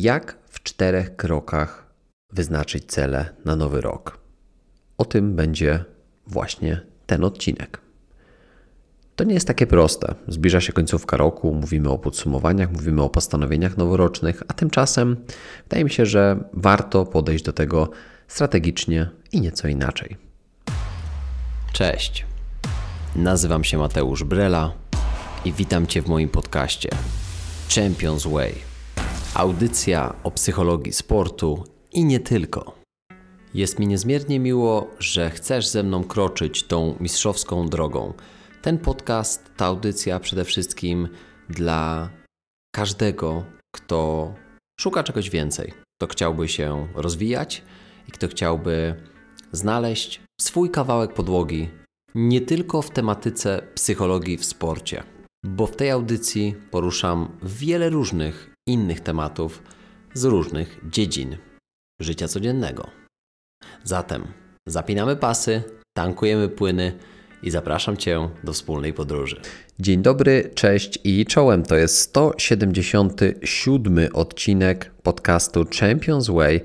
Jak w czterech krokach wyznaczyć cele na nowy rok? O tym będzie właśnie ten odcinek. To nie jest takie proste. Zbliża się końcówka roku, mówimy o podsumowaniach, mówimy o postanowieniach noworocznych, a tymczasem wydaje mi się, że warto podejść do tego strategicznie i nieco inaczej. Cześć. Nazywam się Mateusz Brela i witam Cię w moim podcaście Champions Way. Audycja o psychologii sportu i nie tylko. Jest mi niezmiernie miło, że chcesz ze mną kroczyć tą mistrzowską drogą. Ten podcast, ta audycja przede wszystkim dla każdego, kto szuka czegoś więcej, kto chciałby się rozwijać i kto chciałby znaleźć swój kawałek podłogi nie tylko w tematyce psychologii w sporcie, bo w tej audycji poruszam wiele różnych innych tematów z różnych dziedzin życia codziennego. Zatem zapinamy pasy, tankujemy płyny i zapraszam Cię do wspólnej podróży. Dzień dobry, cześć i czołem. To jest 177 odcinek podcastu Champions Way.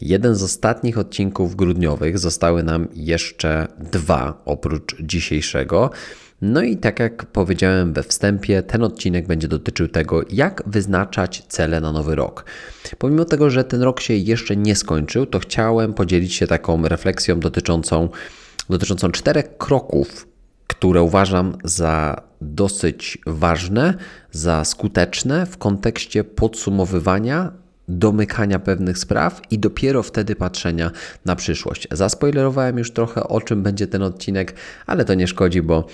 Jeden z ostatnich odcinków grudniowych. Zostały nam jeszcze dwa oprócz dzisiejszego. No i tak jak powiedziałem we wstępie, ten odcinek będzie dotyczył tego, jak wyznaczać cele na nowy rok. Pomimo tego, że ten rok się jeszcze nie skończył, to chciałem podzielić się taką refleksją dotyczącą, dotyczącą czterech kroków, które uważam za dosyć ważne, za skuteczne w kontekście podsumowywania domykania pewnych spraw i dopiero wtedy patrzenia na przyszłość. Zaspoilerowałem już trochę o czym będzie ten odcinek, ale to nie szkodzi, bo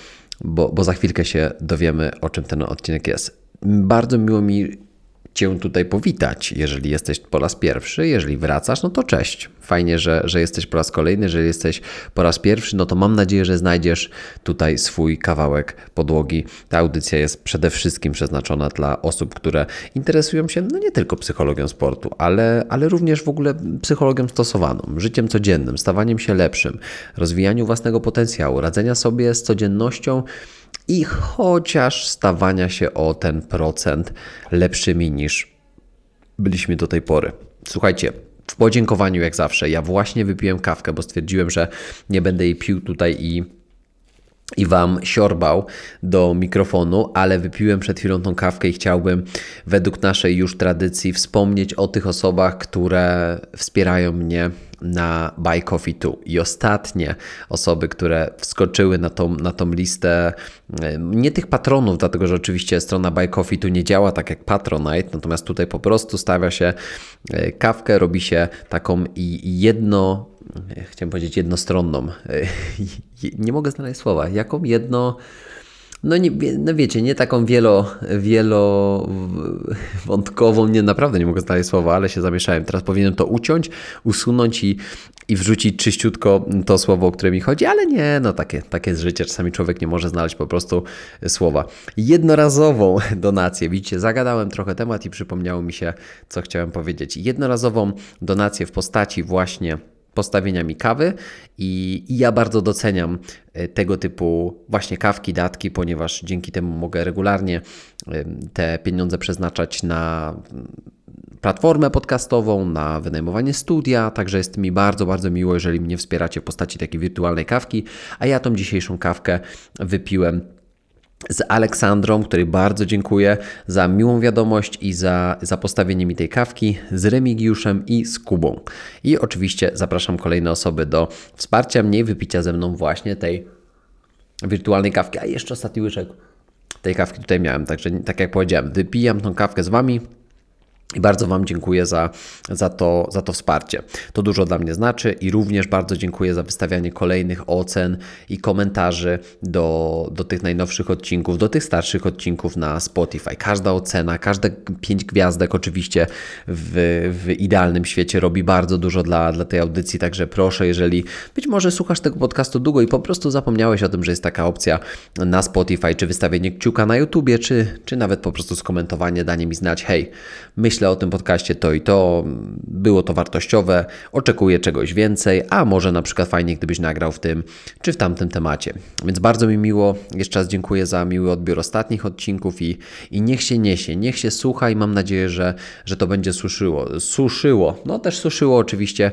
bo, bo za chwilkę się dowiemy, o czym ten odcinek jest. Bardzo miło mi Cię tutaj powitać, jeżeli jesteś po raz pierwszy. Jeżeli wracasz, no to cześć. Fajnie, że, że jesteś po raz kolejny. Jeżeli jesteś po raz pierwszy, no to mam nadzieję, że znajdziesz tutaj swój kawałek podłogi. Ta audycja jest przede wszystkim przeznaczona dla osób, które interesują się no nie tylko psychologią sportu, ale, ale również w ogóle psychologią stosowaną, życiem codziennym, stawaniem się lepszym, rozwijaniu własnego potencjału, radzenia sobie z codziennością i chociaż stawania się o ten procent lepszymi niż byliśmy do tej pory. Słuchajcie, w podziękowaniu jak zawsze, ja właśnie wypiłem kawkę, bo stwierdziłem, że nie będę jej pił tutaj i i Wam siorbał do mikrofonu, ale wypiłem przed chwilą tą kawkę i chciałbym według naszej już tradycji wspomnieć o tych osobach, które wspierają mnie na Buy Coffee 2. I ostatnie osoby, które wskoczyły na tą, na tą listę, nie tych patronów, dlatego że oczywiście strona Buy Coffee 2 nie działa tak jak Patronite, natomiast tutaj po prostu stawia się e, kawkę, robi się taką jedno, chciałem powiedzieć jednostronną, nie mogę znaleźć słowa, jaką jedno no, nie, no wiecie, nie taką wielo, wielowątkową, nie naprawdę nie mogę znaleźć słowa, ale się zamieszałem. Teraz powinienem to uciąć, usunąć i, i wrzucić czyściutko to słowo, o które mi chodzi, ale nie, no takie, takie jest życie. Czasami człowiek nie może znaleźć po prostu słowa. Jednorazową donację, widzicie, zagadałem trochę temat i przypomniało mi się, co chciałem powiedzieć. Jednorazową donację w postaci właśnie postawienia mi kawy i, i, ja bardzo doceniam e, tego typu właśnie kawki, datki, ponieważ dzięki temu mogę regularnie te pieniądze przeznaczać na mm, platformę podcastową, na wynajmowanie studia, także jest mi bardzo, bardzo miło, jeżeli mnie wspieracie w postaci takiej wirtualnej kawki, a ja tą dzisiejszą kawkę wypiłem z Aleksandrą, której bardzo dziękuję za miłą wiadomość i za, za postawienie mi tej kawki, z Remigiuszem i z Kubą. I oczywiście zapraszam kolejne osoby do wsparcia mnie, wypicia ze mną właśnie tej wirtualnej kawki. A jeszcze ostatni łyżek tej kawki tutaj miałem, także tak jak powiedziałem, wypijam tą kawkę z Wami i bardzo Wam dziękuję za, za, to, za to wsparcie. To dużo dla mnie znaczy i również bardzo dziękuję za wystawianie kolejnych ocen i komentarzy do, do tych najnowszych odcinków, do tych starszych odcinków na Spotify. Każda ocena, każde pięć gwiazdek oczywiście w, w idealnym świecie robi bardzo dużo dla, dla tej audycji, także proszę, jeżeli być może słuchasz tego podcastu długo i po prostu zapomniałeś o tym, że jest taka opcja na Spotify, czy wystawienie kciuka na YouTubie, czy, czy nawet po prostu skomentowanie, danie mi znać, hej, myśl myślę o tym podcaście to i to, było to wartościowe, oczekuję czegoś więcej, a może na przykład fajnie, gdybyś nagrał w tym czy w tamtym temacie. Więc bardzo mi miło, jeszcze raz dziękuję za miły odbiór ostatnich odcinków i, i niech się niesie, niech się słucha i mam nadzieję, że, że to będzie suszyło. Suszyło, no też suszyło oczywiście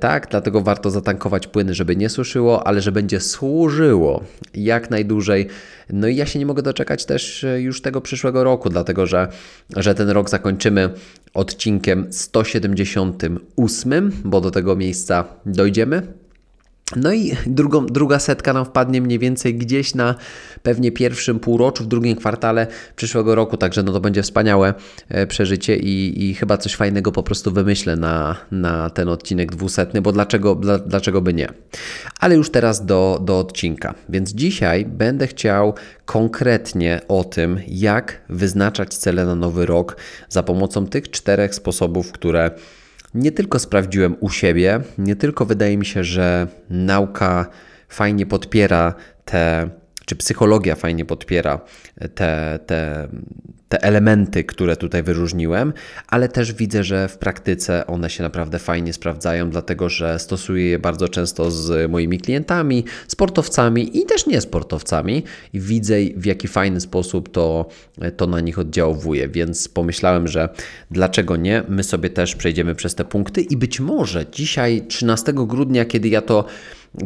tak, dlatego warto zatankować płyny, żeby nie suszyło, ale że będzie służyło jak najdłużej. No i ja się nie mogę doczekać też e, już tego przyszłego roku, dlatego że, że ten rok zakończymy odcinkiem 178, bo do tego miejsca dojdziemy. No i drugą, druga setka nam wpadnie mniej więcej gdzieś na pewnie pierwszym półroczu, w drugim kwartale przyszłego roku, także no to będzie wspaniałe e, przeżycie i, i chyba coś fajnego po prostu wymyślę na, na ten odcinek dwusetny, bo dlaczego, dla, dlaczego by nie. Ale już teraz do, do odcinka. Więc dzisiaj będę chciał konkretnie o tym, jak wyznaczać cele na nowy rok za pomocą tych czterech sposobów, które nie tylko sprawdziłem u siebie, nie tylko wydaje mi się, że nauka fajnie podpiera te, czy psychologia fajnie podpiera te, te, te elementy, które tutaj wyróżniłem, ale też widzę, że w praktyce one się naprawdę fajnie sprawdzają, dlatego że stosuję je bardzo często z moimi klientami, sportowcami i też niesportowcami i widzę w jaki fajny sposób to, to na nich oddziałuje, więc pomyślałem, że dlaczego nie, my sobie też przejdziemy przez te punkty i być może dzisiaj 13 grudnia, kiedy ja to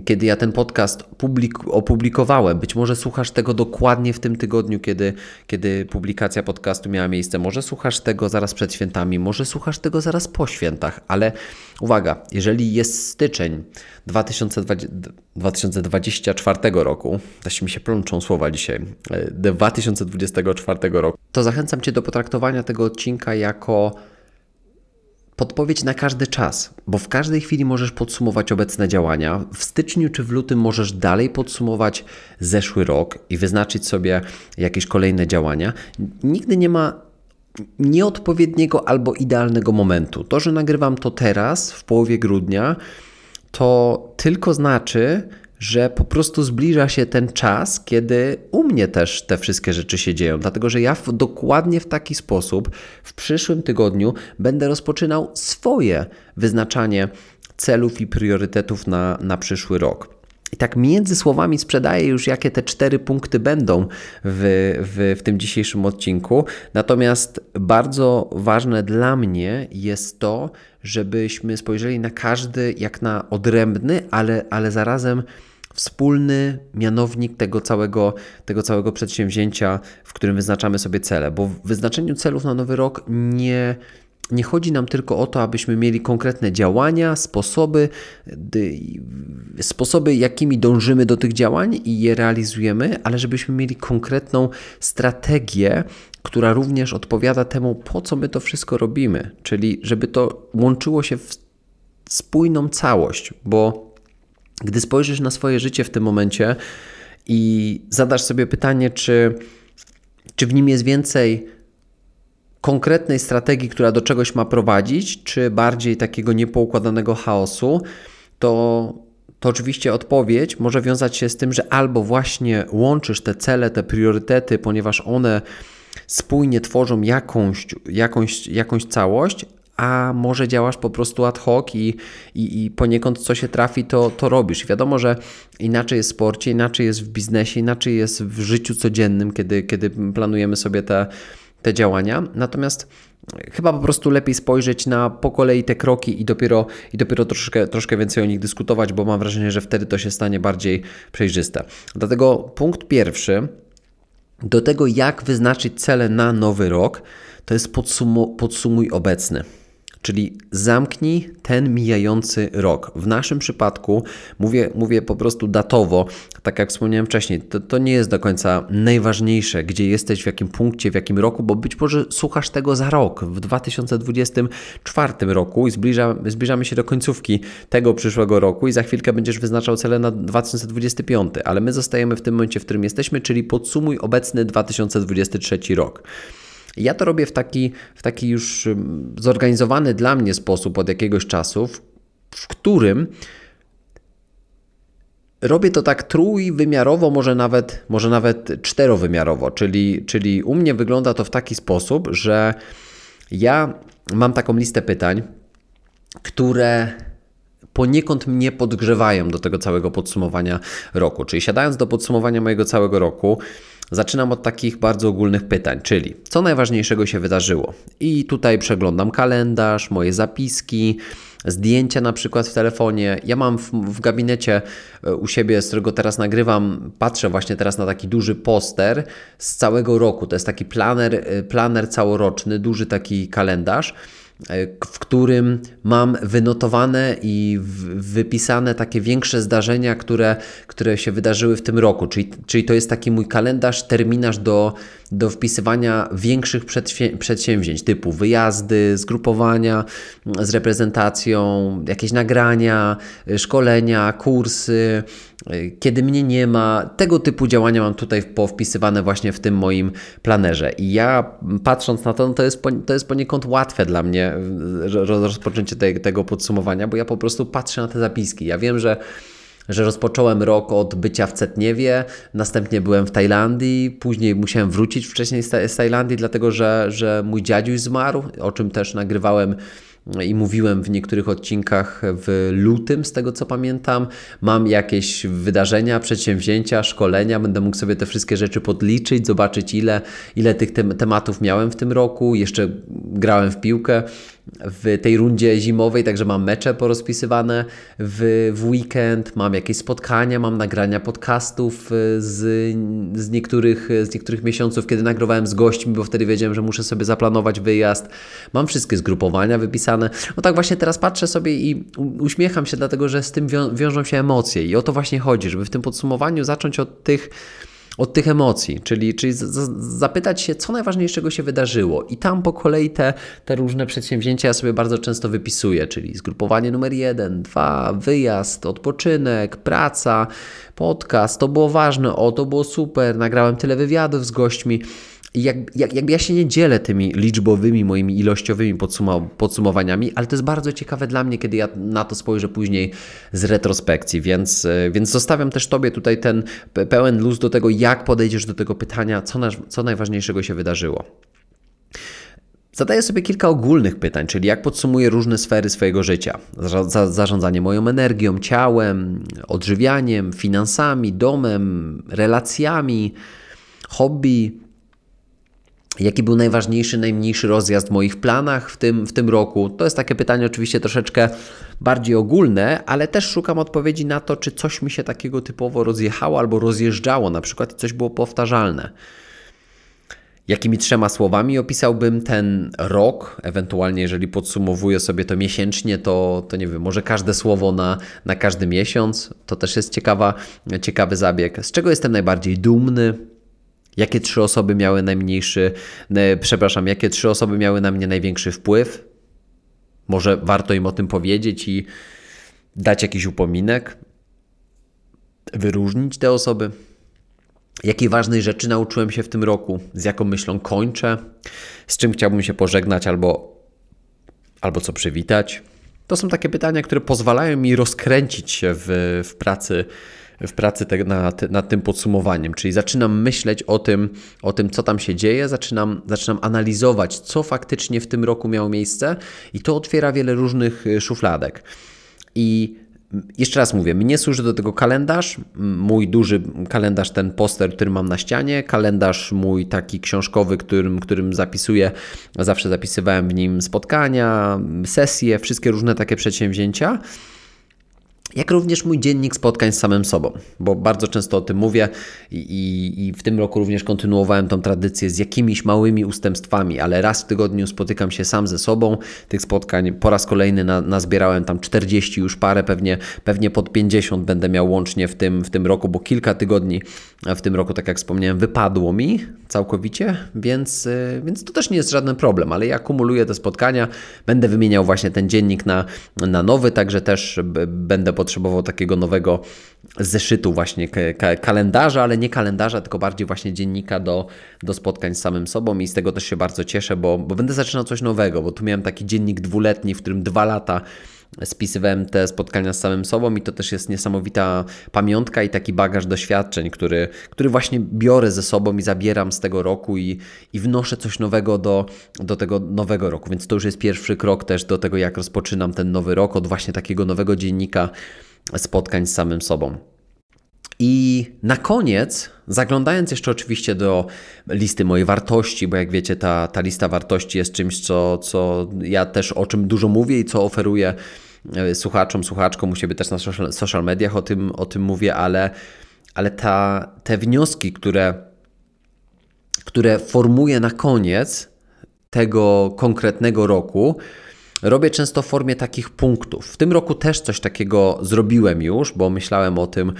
kiedy ja ten podcast publik opublikowałem. Być może słuchasz tego dokładnie w tym tygodniu, kiedy, kiedy publikacja podcastu miała miejsce. Może słuchasz tego zaraz przed świętami, może słuchasz tego zaraz po świętach, ale uwaga, jeżeli jest styczeń 2020, 2024 roku, też mi się plączą słowa dzisiaj, 2024 e, roku, to zachęcam Cię do potraktowania tego odcinka jako podpowiedź na każdy czas, bo w każdej chwili możesz podsumować obecne działania. W styczniu czy w lutym możesz dalej podsumować zeszły rok i wyznaczyć sobie jakieś kolejne działania. Nigdy nie ma nieodpowiedniego albo idealnego momentu. To, że nagrywam to teraz, w połowie grudnia, to tylko znaczy, że po prostu zbliża się ten czas, kiedy u mnie też te wszystkie rzeczy się dzieją, dlatego że ja w, dokładnie w taki sposób w przyszłym tygodniu będę rozpoczynał swoje wyznaczanie celów i priorytetów na, na przyszły rok. I tak między słowami sprzedaję już, jakie te cztery punkty będą w, w, w tym dzisiejszym odcinku. Natomiast bardzo ważne dla mnie jest to, żebyśmy spojrzeli na każdy jak na odrębny, ale, ale zarazem wspólny mianownik tego całego, tego całego przedsięwzięcia, w którym wyznaczamy sobie cele. Bo w wyznaczeniu celów na nowy rok nie, nie chodzi nam tylko o to, abyśmy mieli konkretne działania, sposoby, sposoby, jakimi dążymy do tych działań i je realizujemy, ale żebyśmy mieli konkretną strategię, która również odpowiada temu, po co my to wszystko robimy, czyli żeby to łączyło się w spójną całość, bo gdy spojrzysz na swoje życie w tym momencie i zadasz sobie pytanie, czy, czy w nim jest więcej konkretnej strategii, która do czegoś ma prowadzić, czy bardziej takiego niepoukładanego chaosu, to, to oczywiście odpowiedź może wiązać się z tym, że albo właśnie łączysz te cele, te priorytety, ponieważ one spójnie tworzą jakąś, jakąś, jakąś całość, a może działasz po prostu ad hoc i, i, i poniekąd co się trafi, to, to robisz. Wiadomo, że inaczej jest w sporcie, inaczej jest w biznesie, inaczej jest w życiu codziennym, kiedy, kiedy planujemy sobie te, te działania. Natomiast chyba po prostu lepiej spojrzeć na po kolei te kroki i dopiero, i dopiero troszkę, troszkę więcej o nich dyskutować, bo mam wrażenie, że wtedy to się stanie bardziej przejrzyste. Dlatego punkt pierwszy do tego, jak wyznaczyć cele na nowy rok, to jest podsumuj obecny. Czyli zamknij ten mijający rok. W naszym przypadku mówię, mówię po prostu datowo, tak jak wspomniałem wcześniej, to, to nie jest do końca najważniejsze, gdzie jesteś, w jakim punkcie, w jakim roku, bo być może słuchasz tego za rok, w 2024 roku i zbliża, zbliżamy się do końcówki tego przyszłego roku i za chwilkę będziesz wyznaczał cele na 2025, ale my zostajemy w tym momencie, w którym jesteśmy, czyli podsumuj obecny 2023 rok. Ja to robię w taki, w taki już zorganizowany dla mnie sposób od jakiegoś czasu, w którym robię to tak trójwymiarowo, może nawet, może nawet czterowymiarowo, czyli, czyli u mnie wygląda to w taki sposób, że Ja mam taką listę pytań, które poniekąd mnie podgrzewają do tego całego podsumowania roku. Czyli siadając do podsumowania mojego całego roku, zaczynam od takich bardzo ogólnych pytań, czyli co najważniejszego się wydarzyło. I tutaj przeglądam kalendarz, moje zapiski, zdjęcia na przykład w telefonie. Ja mam w, w, gabinecie e, u siebie, z którego teraz nagrywam, patrzę właśnie teraz na taki duży poster z całego roku. To jest taki planer, e, planer całoroczny, duży taki kalendarz w którym mam wynotowane i wypisane takie większe zdarzenia, które, które się wydarzyły w tym roku. Czyli, czyli to jest taki mój kalendarz, terminarz do, do wpisywania większych przedsięwzięć typu wyjazdy, zgrupowania z reprezentacją, jakieś nagrania, szkolenia, kursy, kiedy mnie nie ma. Tego typu działania mam tutaj powpisywane właśnie w tym moim planerze. I ja patrząc na to, no to, jest, to jest poniekąd łatwe dla mnie rozpoczęcie tego podsumowania, bo ja po prostu patrzę na te zapiski. Ja wiem, że że rozpocząłem rok od bycia w Cetniewie, następnie byłem w Tajlandii, później musiałem wrócić wcześniej z Tajlandii, dlatego że, że mój dziadziuś zmarł, o czym też nagrywałem i mówiłem w niektórych odcinkach w lutym, z tego co pamiętam. Mam jakieś wydarzenia, przedsięwzięcia, szkolenia, będę mógł sobie te wszystkie rzeczy podliczyć, zobaczyć ile, ile tych tematów miałem w tym roku. Jeszcze grałem w piłkę w tej rundzie zimowej, także mam mecze porozpisywane w, w weekend, mam jakieś spotkania, mam nagrania podcastów y, z, z, niektórych, z niektórych miesiąców, kiedy nagrywałem z gośćmi, bo wtedy wiedziałem, że muszę sobie zaplanować wyjazd. Mam wszystkie zgrupowania wypisane. No tak właśnie teraz patrzę sobie i uśmiecham się, dlatego że z tym wią wiążą się emocje i o to właśnie chodzi, żeby w tym podsumowaniu zacząć od tych od tych emocji, czyli, czyli zapytać się, co najważniejszego się wydarzyło. I tam po kolei te, te różne przedsięwzięcia ja sobie bardzo często wypisuję, czyli zgrupowanie numer jeden, dwa, wyjazd, odpoczynek, praca, podcast, to było ważne, o, to było super, nagrałem tyle wywiadów z gośćmi. Jak, jak, jakby ja się nie dzielę tymi liczbowymi, moimi ilościowymi podsum podsumowaniami, ale to jest bardzo ciekawe dla mnie, kiedy ja na to spojrzę później z retrospekcji, więc, e, więc zostawiam też Tobie tutaj ten pełen luz do tego, jak podejdziesz do tego pytania, co, na, co najważniejszego się wydarzyło. Zadaję sobie kilka ogólnych pytań, czyli jak podsumuję różne sfery swojego życia. Zarządzanie moją energią, ciałem, odżywianiem, finansami, domem, relacjami, hobby, Jaki był najważniejszy, najmniejszy rozjazd w moich planach w tym, w tym roku? To jest takie pytanie oczywiście troszeczkę bardziej ogólne, ale też szukam odpowiedzi na to, czy coś mi się takiego typowo rozjechało albo rozjeżdżało na przykład i coś było powtarzalne. Jakimi trzema słowami opisałbym ten rok, ewentualnie jeżeli podsumowuję sobie to miesięcznie, to, to nie wiem, może każde słowo na, na każdy miesiąc, to też jest ciekawa, ciekawy zabieg. Z czego jestem najbardziej dumny? Jakie trzy osoby miały najmniejszy, przepraszam, jakie trzy osoby miały na mnie największy wpływ? Może warto im o tym powiedzieć i dać jakiś upominek? Wyróżnić te osoby? Jakiej ważnej rzeczy nauczyłem się w tym roku? Z jaką myślą kończę? Z czym chciałbym się pożegnać albo, albo co przywitać? To są takie pytania, które pozwalają mi rozkręcić się w, w pracy w pracy te, nad, nad tym podsumowaniem, czyli zaczynam myśleć o tym, o tym, co tam się dzieje, zaczynam, zaczynam analizować, co faktycznie w tym roku miało miejsce i to otwiera wiele różnych y, szufladek. I jeszcze raz mówię, mnie służy do tego kalendarz, mój duży kalendarz, ten poster, który mam na ścianie, kalendarz mój taki książkowy, którym, którym zapisuję, zawsze zapisywałem w nim spotkania, sesje, wszystkie różne takie przedsięwzięcia jak również mój dziennik spotkań z samym sobą, bo bardzo często o tym mówię i, i, w tym roku również kontynuowałem tą tradycję z jakimiś małymi ustępstwami, ale raz w tygodniu spotykam się sam ze sobą. Tych spotkań po raz kolejny na, nazbierałem tam 40 już parę, pewnie, pewnie pod 50 będę miał łącznie w tym, w tym roku, bo kilka tygodni w tym roku, tak jak wspomniałem, wypadło mi całkowicie, więc, y, więc to też nie jest żaden problem, ale ja kumuluję te spotkania, będę wymieniał właśnie ten dziennik na, na nowy, także też będę potrzebował takiego nowego zeszytu właśnie kalendarza, ale nie kalendarza, tylko bardziej właśnie dziennika do, do spotkań z samym sobą i z tego też się bardzo cieszę, bo, bo będę zaczynał coś nowego, bo tu miałem taki dziennik dwuletni, w którym dwa lata spisywałem te spotkania z samym sobą i to też jest niesamowita pamiątka i taki bagaż doświadczeń, który, który właśnie biorę ze sobą i zabieram z tego roku i, i wnoszę coś nowego do, do tego nowego roku. Więc to już jest pierwszy krok też do tego, jak rozpoczynam ten nowy rok od właśnie takiego nowego dziennika spotkań z samym sobą. I na koniec, zaglądając jeszcze oczywiście do listy mojej wartości, bo jak wiecie, ta, ta lista wartości jest czymś, co, co ja też o czym dużo mówię i co oferuję e, słuchaczom, słuchaczkom u siebie też na social, social mediach o tym, o tym mówię, ale, ale ta, te wnioski, które, które formuję na koniec tego konkretnego roku, robię często w formie takich punktów. W tym roku też coś takiego zrobiłem już, bo myślałem o tym,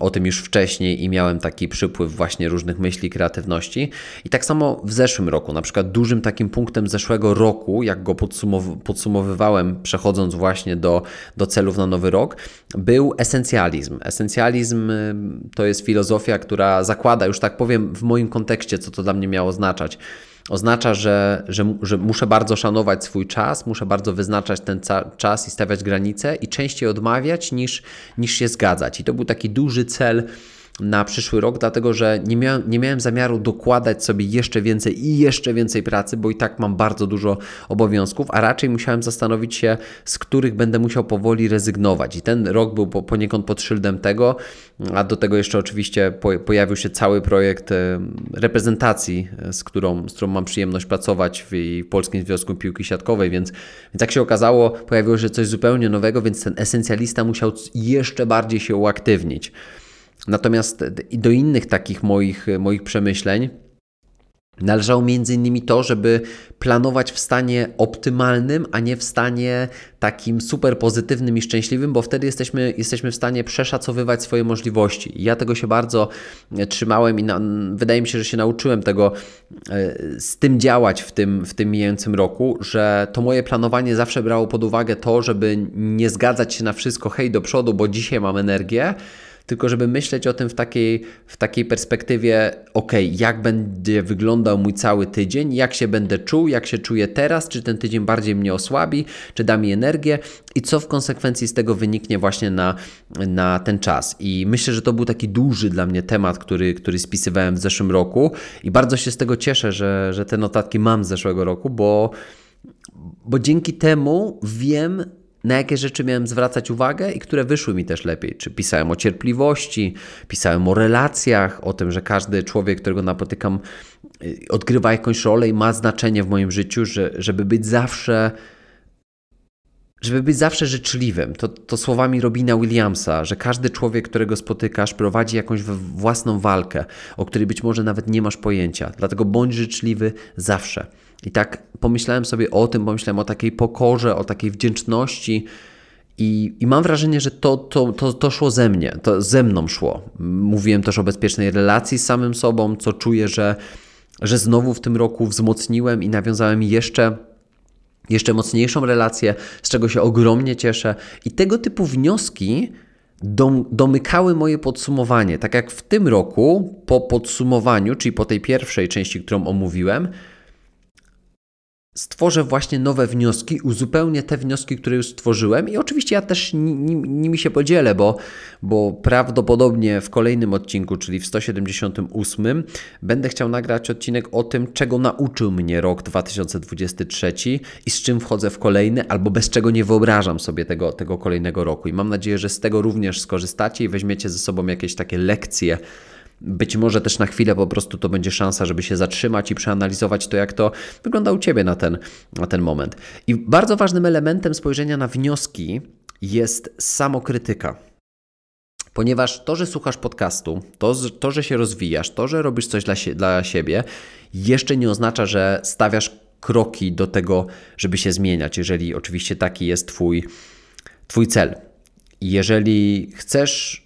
o tym już wcześniej i miałem taki przypływ właśnie różnych myśli, kreatywności. I tak samo w zeszłym roku, na przykład dużym takim punktem zeszłego roku, jak go podsumow podsumowywałem, przechodząc właśnie do, do celów na nowy rok, był esencjalizm. Esencjalizm y, to jest filozofia, która zakłada, już tak powiem w moim kontekście, co to dla mnie miało oznaczać oznacza, że, że, że muszę bardzo szanować swój czas, muszę bardzo wyznaczać ten czas i stawiać granice i częściej odmawiać niż, niż się zgadzać. I to był taki duży cel na przyszły rok, dlatego że nie miałem, nie miałem zamiaru dokładać sobie jeszcze więcej i jeszcze więcej pracy, bo i tak mam bardzo dużo obowiązków, a raczej musiałem zastanowić się, z których będę musiał powoli rezygnować. I ten rok był poniekąd pod szyldem tego, a do tego jeszcze oczywiście pojawił się cały projekt e, reprezentacji, e, z którą, z którą mam przyjemność pracować w Polskim Związku Piłki Siatkowej, więc, więc jak się okazało, pojawiło się coś zupełnie nowego, więc ten esencjalista musiał jeszcze bardziej się uaktywnić. Natomiast do innych takich moich, moich przemyśleń należało między innymi to, żeby planować w stanie optymalnym, a nie w stanie takim super pozytywnym i szczęśliwym, bo wtedy jesteśmy, jesteśmy w stanie przeszacowywać swoje możliwości. Ja tego się bardzo trzymałem i na, wydaje mi się, że się nauczyłem tego e, z tym działać w tym, w tym mijającym roku, że to moje planowanie zawsze brało pod uwagę to, żeby nie zgadzać się na wszystko hej do przodu, bo dzisiaj mam energię, tylko żeby myśleć o tym w takiej, w takiej perspektywie, ok, jak będzie wyglądał mój cały tydzień, jak się będę czuł, jak się czuję teraz, czy ten tydzień bardziej mnie osłabi, czy da mi energię i co w konsekwencji z tego wyniknie właśnie na, na ten czas. I myślę, że to był taki duży dla mnie temat, który, który spisywałem w zeszłym roku i bardzo się z tego cieszę, że, że te notatki mam z zeszłego roku, bo, bo dzięki temu wiem, na jakie rzeczy miałem zwracać uwagę i które wyszły mi też lepiej. Czy pisałem o cierpliwości, pisałem o relacjach, o tym, że każdy człowiek, którego napotykam, y, odgrywa jakąś rolę i ma znaczenie w moim życiu, że, żeby być zawsze. Żeby być zawsze życzliwym, to, to słowami Robina Williamsa, że każdy człowiek, którego spotykasz, prowadzi jakąś własną walkę, o której być może nawet nie masz pojęcia. Dlatego bądź życzliwy zawsze. I tak pomyślałem sobie o tym, pomyślałem o takiej pokorze, o takiej wdzięczności. I, I, mam wrażenie, że to, to, to, to szło ze mnie, to ze mną szło. Mówiłem też o bezpiecznej relacji z samym sobą, co czuję, że, że znowu w tym roku wzmocniłem i nawiązałem jeszcze, jeszcze mocniejszą relację, z czego się ogromnie cieszę. I tego typu wnioski dom, domykały moje podsumowanie. Tak jak w tym roku, po podsumowaniu, czyli po tej pierwszej części, którą omówiłem, stworzę właśnie nowe wnioski, uzupełnię te wnioski, które już stworzyłem i oczywiście ja też nimi się podzielę, bo, bo prawdopodobnie w kolejnym odcinku, czyli w 178, będę chciał nagrać odcinek o tym, czego nauczył mnie rok 2023 i z czym wchodzę w kolejny, albo bez czego nie wyobrażam sobie tego, tego kolejnego roku. I mam nadzieję, że z tego również skorzystacie i weźmiecie ze sobą jakieś takie lekcje być może też na chwilę po prostu to będzie szansa, żeby się zatrzymać i przeanalizować to, jak to wygląda u Ciebie na ten, na ten moment. I bardzo ważnym elementem spojrzenia na wnioski jest samokrytyka. Ponieważ to, że słuchasz podcastu, to, to że się rozwijasz, to, że robisz coś dla, dla siebie, jeszcze nie oznacza, że stawiasz kroki do tego, żeby się zmieniać, jeżeli oczywiście taki jest Twój, twój cel. Jeżeli chcesz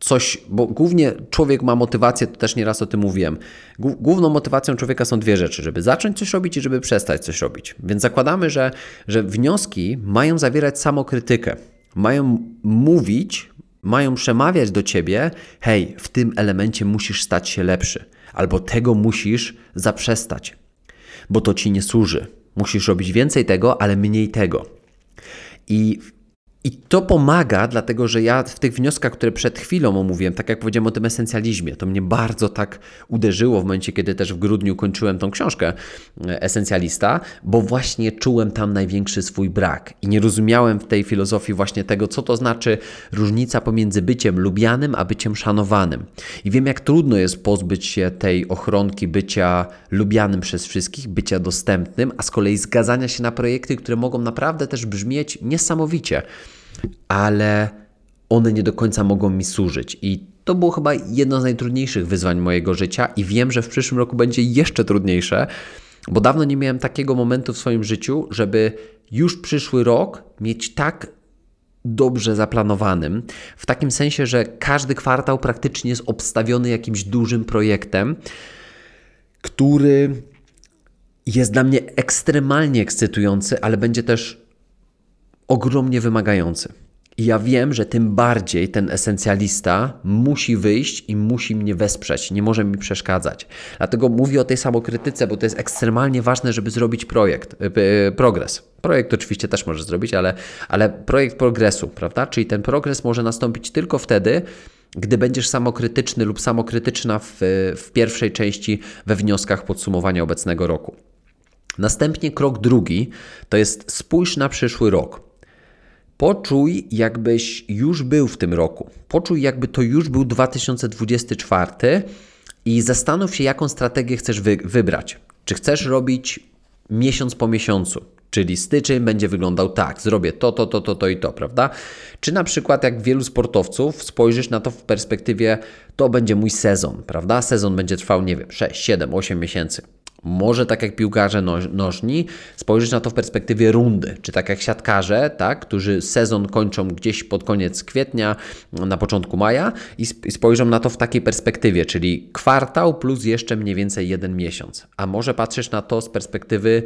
coś, bo głównie człowiek ma motywację, to też nieraz o tym mówiłem. Główną motywacją człowieka są dwie rzeczy, żeby zacząć coś robić i żeby przestać coś robić. Więc zakładamy, że, że wnioski mają zawierać samokrytykę, mają mówić, mają przemawiać do ciebie, hej, w tym elemencie musisz stać się lepszy, albo tego musisz zaprzestać, bo to ci nie służy. Musisz robić więcej tego, ale mniej tego. I i to pomaga, dlatego że ja w tych wnioskach, które przed chwilą omówiłem, tak jak powiedziałem o tym esencjalizmie, to mnie bardzo tak uderzyło w momencie, kiedy też w grudniu kończyłem tą książkę e, Esencjalista, bo właśnie czułem tam największy swój brak i nie rozumiałem w tej filozofii właśnie tego, co to znaczy różnica pomiędzy byciem lubianym a byciem szanowanym. I wiem, jak trudno jest pozbyć się tej ochronki bycia lubianym przez wszystkich, bycia dostępnym, a z kolei zgadzania się na projekty, które mogą naprawdę też brzmieć niesamowicie ale one nie do końca mogą mi służyć. I to było chyba jedno z najtrudniejszych wyzwań mojego życia, i wiem, że w przyszłym roku będzie jeszcze trudniejsze, bo dawno nie miałem takiego momentu w swoim życiu, żeby już przyszły rok mieć tak dobrze zaplanowanym, w takim sensie, że każdy kwartał praktycznie jest obstawiony jakimś dużym projektem, który jest dla mnie ekstremalnie ekscytujący, ale będzie też ogromnie wymagający. I ja wiem, że tym bardziej ten esencjalista musi wyjść i musi mnie wesprzeć, nie może mi przeszkadzać. Dlatego mówię o tej samokrytyce, bo to jest ekstremalnie ważne, żeby zrobić projekt, yy, progres. Projekt oczywiście też może zrobić, ale, ale projekt progresu, prawda? Czyli ten progres może nastąpić tylko wtedy, gdy będziesz samokrytyczny lub samokrytyczna w, w pierwszej części we wnioskach podsumowania obecnego roku. Następnie krok drugi to jest spójrz na przyszły rok. Poczuj, jakbyś już był w tym roku. Poczuj, jakby to już był 2024 i zastanów się, jaką strategię chcesz wy wybrać. Czy chcesz robić miesiąc po miesiącu? Czyli styczeń będzie wyglądał tak, zrobię to, to, to, to, to i to, prawda? Czy na przykład, jak wielu sportowców, spojrzysz na to w perspektywie, to będzie mój sezon, prawda? Sezon będzie trwał, nie wiem, 6, 7, 8 miesięcy. Może tak jak piłkarze nożni, spojrzeć na to w perspektywie rundy, czy tak jak siatkarze, tak, którzy sezon kończą gdzieś pod koniec kwietnia, na początku maja i spojrzą na to w takiej perspektywie, czyli kwartał plus jeszcze mniej więcej jeden miesiąc. A może patrzysz na to z perspektywy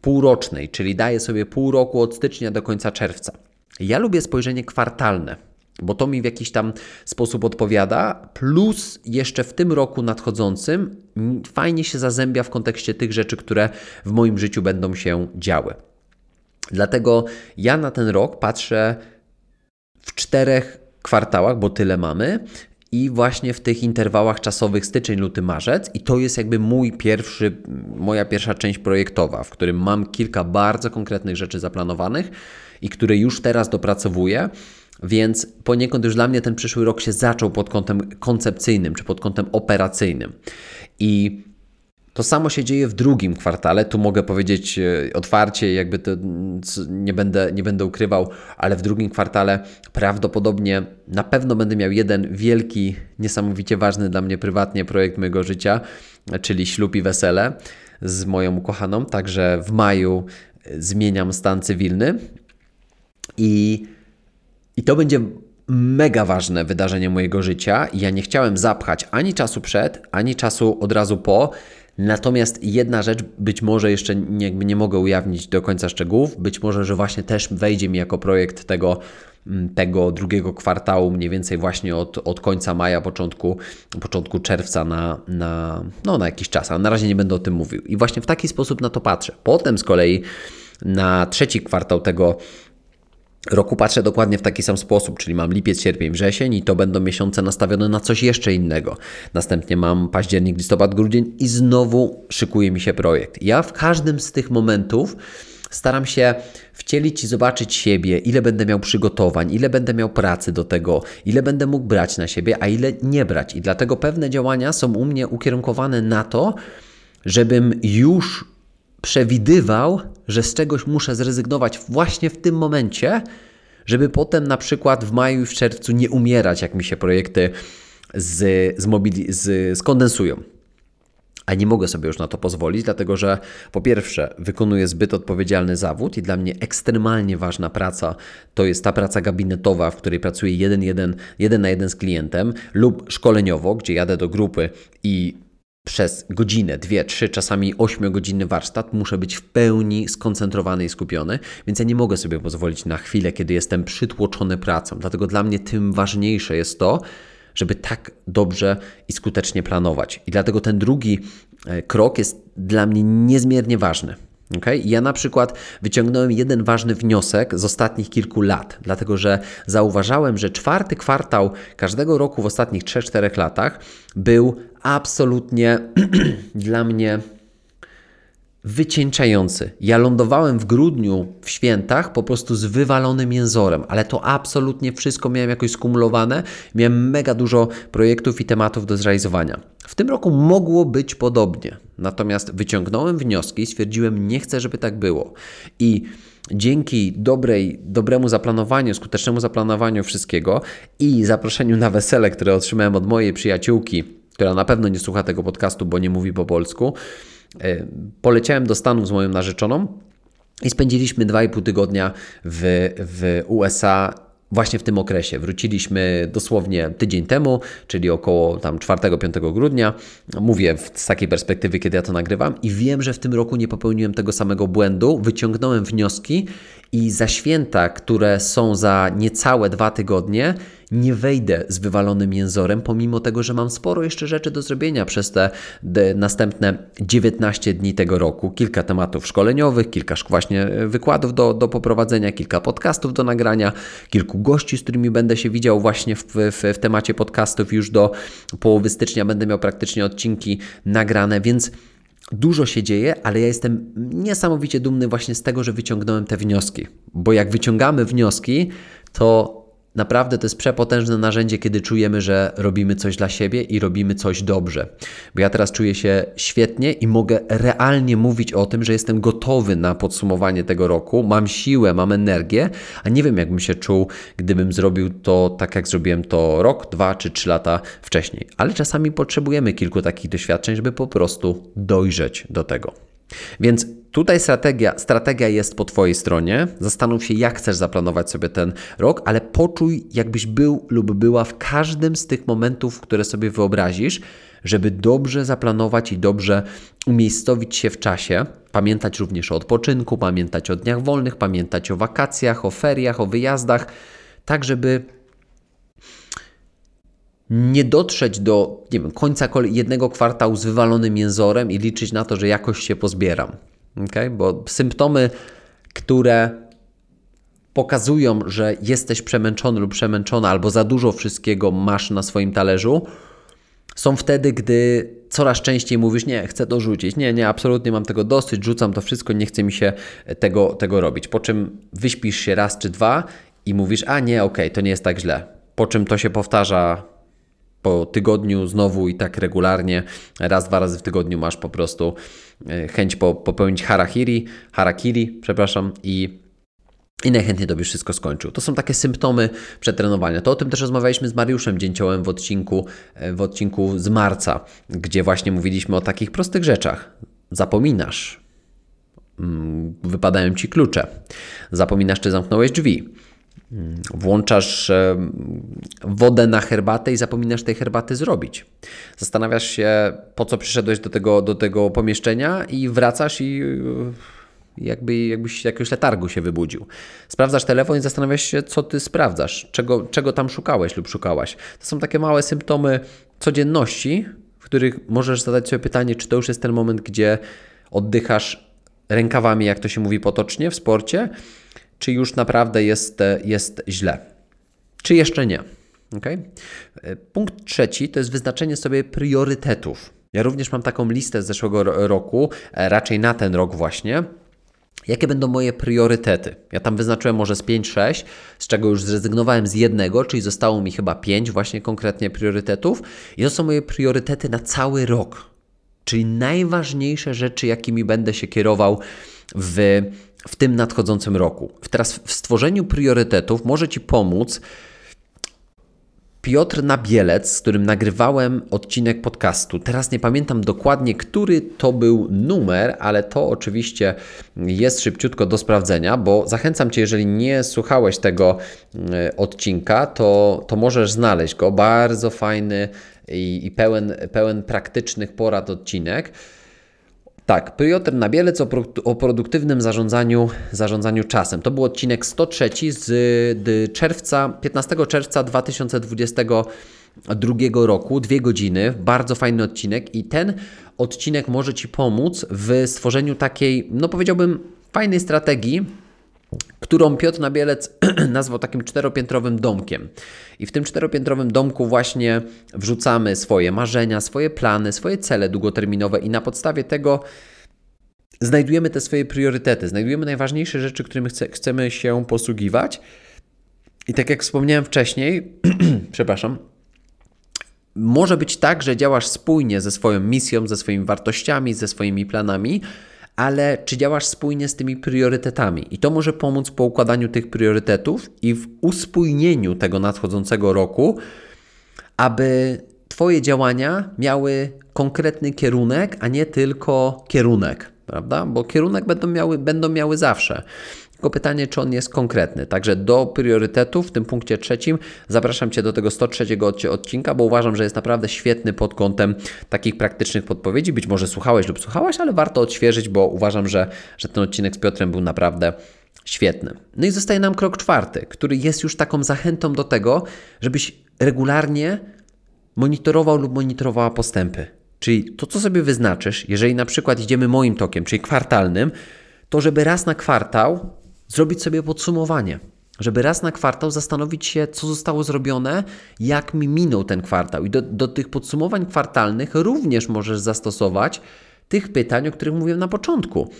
półrocznej, czyli daje sobie pół roku od stycznia do końca czerwca. Ja lubię spojrzenie kwartalne bo to mi w jakiś tam sposób odpowiada, plus jeszcze w tym roku nadchodzącym fajnie się zazębia w kontekście tych rzeczy, które w moim życiu będą się działy. Dlatego ja na ten rok patrzę w czterech kwartałach, bo tyle mamy, i właśnie w tych interwałach czasowych styczeń, luty, marzec. I to jest jakby mój pierwszy, moja pierwsza część projektowa, w którym mam kilka bardzo konkretnych rzeczy zaplanowanych i które już teraz dopracowuję więc poniekąd już dla mnie ten przyszły rok się zaczął pod kątem koncepcyjnym czy pod kątem operacyjnym. I to samo się dzieje w drugim kwartale. Tu mogę powiedzieć e, otwarcie, jakby to nie będę, nie będę ukrywał, ale w drugim kwartale prawdopodobnie na pewno będę miał jeden wielki, niesamowicie ważny dla mnie prywatnie projekt mojego życia, czyli ślub i wesele z moją ukochaną. Także w maju zmieniam stan cywilny i i to będzie mega ważne wydarzenie mojego życia. Ja nie chciałem zapchać ani czasu przed, ani czasu od razu po. Natomiast jedna rzecz, być może jeszcze nie, nie mogę ujawnić do końca szczegółów, być może, że właśnie też wejdzie mi jako projekt tego, mm, tego drugiego kwartału, mniej więcej właśnie od, od końca maja, początku, początku czerwca na, na, no, na jakiś czas, a na razie nie będę o tym mówił. I właśnie w taki sposób na to patrzę. Potem z kolei na trzeci kwartał tego roku patrzę dokładnie w taki sam sposób, czyli mam lipiec, sierpień, wrzesień i to będą miesiące nastawione na coś jeszcze innego. Następnie mam październik, listopad, grudzień i znowu szykuje mi się projekt. Ja w każdym z tych momentów staram się wcielić i zobaczyć siebie, ile będę miał przygotowań, ile będę miał pracy do tego, ile będę mógł brać na siebie, a ile nie brać. I dlatego pewne działania są u mnie ukierunkowane na to, żebym już przewidywał, że z czegoś muszę zrezygnować właśnie w tym momencie, żeby potem na przykład w maju i w czerwcu nie umierać, jak mi się projekty z, zmobili- z, skondensują. A nie mogę sobie już na to pozwolić, dlatego że po pierwsze wykonuję zbyt odpowiedzialny zawód i dla mnie ekstremalnie ważna praca to jest ta praca gabinetowa, w której pracuję jeden, jeden, jeden na jeden z klientem lub szkoleniowo, gdzie jadę do grupy i przez godzinę, dwie, trzy, czasami ośmiogodzinny warsztat muszę być w pełni skoncentrowany i skupiony, więc ja nie mogę sobie pozwolić na chwilę, kiedy jestem przytłoczony pracą. Dlatego dla mnie tym ważniejsze jest to, żeby tak dobrze i skutecznie planować. I dlatego ten drugi e, krok jest dla mnie niezmiernie ważny. Okay? Ja na przykład wyciągnąłem jeden ważny wniosek z ostatnich kilku lat, dlatego że zauważałem, że czwarty kwartał każdego roku w ostatnich 3-4 latach był absolutnie dla mnie wycieńczający. Ja lądowałem w grudniu w świętach po prostu z wywalonym jęzorem, ale to absolutnie wszystko miałem jakoś skumulowane. Miałem mega dużo projektów i tematów do zrealizowania. W tym roku mogło być podobnie, natomiast wyciągnąłem wnioski i stwierdziłem, nie chcę, żeby tak było. I dzięki dobrej, dobremu zaplanowaniu, skutecznemu zaplanowaniu wszystkiego i zaproszeniu na wesele, które otrzymałem od mojej przyjaciółki, która na pewno nie słucha tego podcastu, bo nie mówi po polsku, poleciałem do Stanów z moją narzeczoną i spędziliśmy 2,5 tygodnia w, w USA właśnie w tym okresie. Wróciliśmy dosłownie tydzień temu, czyli około tam 4-5 grudnia. Mówię z takiej perspektywy, kiedy ja to nagrywam i wiem, że w tym roku nie popełniłem tego samego błędu. Wyciągnąłem wnioski i za święta, które są za niecałe dwa tygodnie, nie wejdę z wywalonym jęzorem, pomimo tego, że mam sporo jeszcze rzeczy do zrobienia przez te następne 19 dni tego roku. Kilka tematów szkoleniowych, kilka właśnie wykładów do, do poprowadzenia, kilka podcastów do nagrania, kilku gości, z którymi będę się widział właśnie w, w, w temacie podcastów. Już do połowy stycznia będę miał praktycznie odcinki nagrane, więc Dużo się dzieje, ale ja jestem niesamowicie dumny właśnie z tego, że wyciągnąłem te wnioski. Bo jak wyciągamy wnioski, to Naprawdę to jest przepotężne narzędzie, kiedy czujemy, że robimy coś dla siebie i robimy coś dobrze. Bo ja teraz czuję się świetnie i mogę realnie mówić o tym, że jestem gotowy na podsumowanie tego roku, mam siłę, mam energię, a nie wiem, jakbym się czuł, gdybym zrobił to tak, jak zrobiłem to rok, dwa czy trzy lata wcześniej. Ale czasami potrzebujemy kilku takich doświadczeń, żeby po prostu dojrzeć do tego. Więc tutaj strategia, strategia jest po Twojej stronie. Zastanów się, jak chcesz zaplanować sobie ten rok, ale poczuj, jakbyś był lub była w każdym z tych momentów, które sobie wyobrazisz, żeby dobrze zaplanować i dobrze umiejscowić się w czasie. Pamiętać również o odpoczynku, pamiętać o dniach wolnych, pamiętać o wakacjach, o feriach, o wyjazdach, tak żeby nie dotrzeć do nie wiem, końca jednego kwartału z wywalonym jęzorem i liczyć na to, że jakoś się pozbieram. Okay? Bo symptomy, które pokazują, że jesteś przemęczony lub przemęczona, albo za dużo wszystkiego masz na swoim talerzu, są wtedy, gdy coraz częściej mówisz, nie, chcę to rzucić, nie, nie, absolutnie mam tego dosyć, rzucam to wszystko, nie chce mi się tego, tego robić. Po czym wyśpisz się raz czy dwa i mówisz, a nie, okej, okay, to nie jest tak źle. Po czym to się powtarza po tygodniu znowu i tak regularnie, raz, dwa razy w tygodniu masz po prostu e, chęć po, popełnić harakiri, harakiri, przepraszam, i i najchętniej to byś wszystko skończył. To są takie symptomy przetrenowania. To o tym też rozmawialiśmy z Mariuszem Dzięciołem w odcinku, e, w odcinku z marca, gdzie właśnie mówiliśmy o takich prostych rzeczach. Zapominasz, mm, wypadają ci klucze, zapominasz, czy zamknąłeś drzwi, Włączasz wodę na herbatę i zapominasz tej herbaty zrobić. Zastanawiasz się, po co przyszedłeś do tego, do tego pomieszczenia i wracasz i jakby, jakbyś jakiegoś letargu się wybudził. Sprawdzasz telefon i zastanawiasz się, co ty sprawdzasz, czego, czego tam szukałeś lub szukałaś. To są takie małe symptomy codzienności, w których możesz zadać sobie pytanie, czy to już jest ten moment, gdzie oddychasz rękawami, jak to się mówi potocznie w sporcie, czy już naprawdę jest, jest źle, czy jeszcze nie. Okay? Punkt trzeci to jest wyznaczenie sobie priorytetów. Ja również mam taką listę z zeszłego roku, e, raczej na ten rok właśnie. Jakie będą moje priorytety? Ja tam wyznaczyłem może z 5-6, z czego już zrezygnowałem z jednego, czyli zostało mi chyba 5 właśnie konkretnie priorytetów. I to są moje priorytety na cały rok. Czyli najważniejsze rzeczy, jakimi będę się kierował w w tym nadchodzącym roku. Teraz w stworzeniu priorytetów może Ci pomóc Piotr Nabielec, z którym nagrywałem odcinek podcastu. Teraz nie pamiętam dokładnie, który to był numer, ale to oczywiście jest szybciutko do sprawdzenia, bo zachęcam Cię, jeżeli nie słuchałeś tego e, odcinka, to, to możesz znaleźć go. Bardzo fajny i, i pełen, pełen praktycznych porad odcinek. Tak, Piotr Nabielec o, pro, o produktywnym zarządzaniu, zarządzaniu czasem. To był odcinek 103 z czerwca, 15 czerwca 2020 drugiego roku, dwie godziny, bardzo fajny odcinek i ten odcinek może Ci pomóc w stworzeniu takiej, no powiedziałbym, fajnej strategii, którą Piotr Nabielec nazwał takim czteropiętrowym domkiem. I w tym czteropiętrowym domku właśnie wrzucamy swoje marzenia, swoje plany, swoje cele długoterminowe i na podstawie tego znajdujemy te swoje priorytety, znajdujemy najważniejsze rzeczy, którymi chce, chcemy się posługiwać. I tak jak wspomniałem wcześniej, przepraszam, może być tak, że działasz spójnie ze swoją misją, ze swoimi wartościami, ze swoimi planami, ale czy działasz spójnie z tymi priorytetami? I to może pomóc po układaniu tych priorytetów i w uspójnieniu tego nadchodzącego roku, aby Twoje działania miały konkretny kierunek, a nie tylko kierunek, prawda? Bo kierunek będą miały, będą miały zawsze. Tylko pytanie, czy on jest konkretny. Także do priorytetów w tym punkcie trzecim zapraszam Cię do tego 103 odcinka, bo uważam, że jest naprawdę świetny pod kątem takich praktycznych podpowiedzi. Być może słuchałeś lub słuchałaś, ale warto odświeżyć, bo uważam, że, że ten odcinek z Piotrem był naprawdę świetny. No i zostaje nam krok czwarty, który jest już taką zachętą do tego, żebyś regularnie monitorował lub monitorowała postępy. Czyli to, co sobie wyznaczysz, jeżeli na przykład idziemy moim tokiem, czyli kwartalnym, to żeby raz na kwartał zrobić sobie podsumowanie. Żeby raz na kwartał zastanowić się, co zostało zrobione, jak mi minął ten kwartał. I do, do tych podsumowań kwartalnych również możesz zastosować tych pytań, o których mówiłem na początku.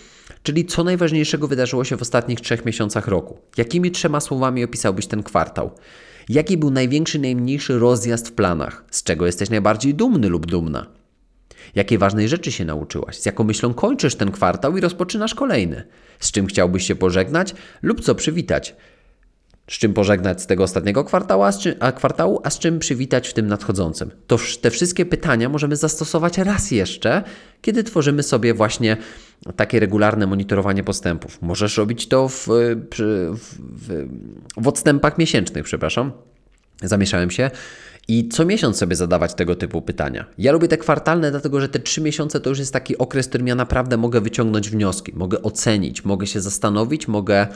Czyli co najważniejszego wydarzyło się w ostatnich trzech miesiącach roku? Jakimi trzema słowami opisałbyś ten kwartał? Jaki był największy, najmniejszy rozjazd w planach? Z czego jesteś najbardziej dumny lub dumna? Jakiej ważnej rzeczy się nauczyłaś? Z jaką myślą kończysz ten kwartał i rozpoczynasz kolejny? Z czym chciałbyś się pożegnać lub co przywitać? Z czym pożegnać z tego ostatniego kwartału, a z czym, a kwartału, a z czym przywitać w tym nadchodzącym? To te wszystkie pytania możemy zastosować raz jeszcze, kiedy tworzymy sobie właśnie takie regularne monitorowanie postępów. Możesz robić to w, w, w, w odstępach miesięcznych, przepraszam. Zamieszałem się i co miesiąc sobie zadawać tego typu pytania. Ja lubię te kwartalne, dlatego że te trzy miesiące to już jest taki okres, w którym ja naprawdę mogę wyciągnąć wnioski, mogę ocenić, mogę się zastanowić, mogę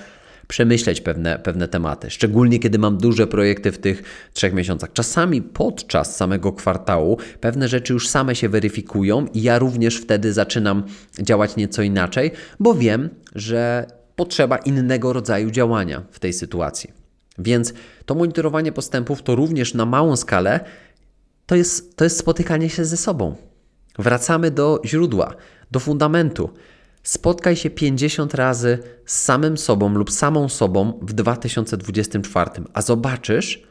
przemyśleć pewne, pewne tematy. Szczególnie kiedy mam duże projekty w tych trzech miesiącach. Czasami podczas samego kwartału pewne rzeczy już same się weryfikują i ja również wtedy zaczynam działać nieco inaczej, bo wiem, że potrzeba innego rodzaju działania w tej sytuacji. Więc to monitorowanie postępów to również na małą skalę to jest, to jest spotykanie się ze sobą. Wracamy do źródła, do fundamentu. Spotkaj się 50 razy z samym sobą lub samą sobą w 2024, a zobaczysz,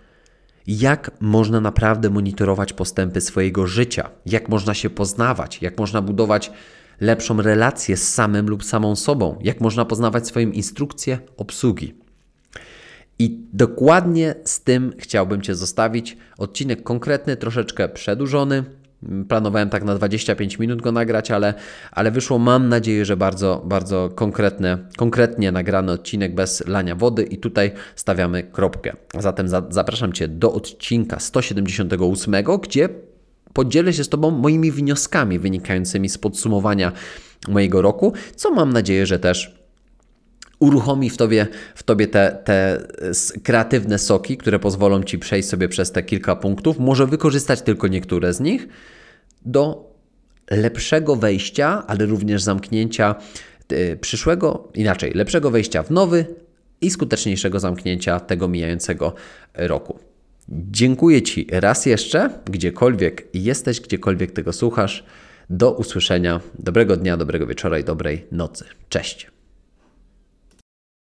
jak można naprawdę monitorować postępy swojego życia, jak można się poznawać, jak można budować lepszą relację z samym lub samą sobą, jak można poznawać swoją instrukcję obsługi. I dokładnie z tym chciałbym Cię zostawić. Odcinek konkretny, troszeczkę przedłużony. Planowałem tak na 25 minut go nagrać, ale, ale wyszło, mam nadzieję, że bardzo, bardzo konkretne, konkretnie nagrany odcinek bez lania wody i tutaj stawiamy kropkę. Zatem za, zapraszam Cię do odcinka 178, gdzie podzielę się z Tobą moimi wnioskami wynikającymi z podsumowania mojego roku, co mam nadzieję, że też uruchomi w tobie, w tobie te, te kreatywne soki, które pozwolą ci przejść sobie przez te kilka punktów. Może wykorzystać tylko niektóre z nich do lepszego wejścia, ale również zamknięcia y, przyszłego, inaczej, lepszego wejścia w nowy i skuteczniejszego zamknięcia tego mijającego roku. Dziękuję Ci raz jeszcze, gdziekolwiek jesteś, gdziekolwiek tego słuchasz. Do usłyszenia. Dobrego dnia, dobrego wieczora i dobrej nocy. Cześć.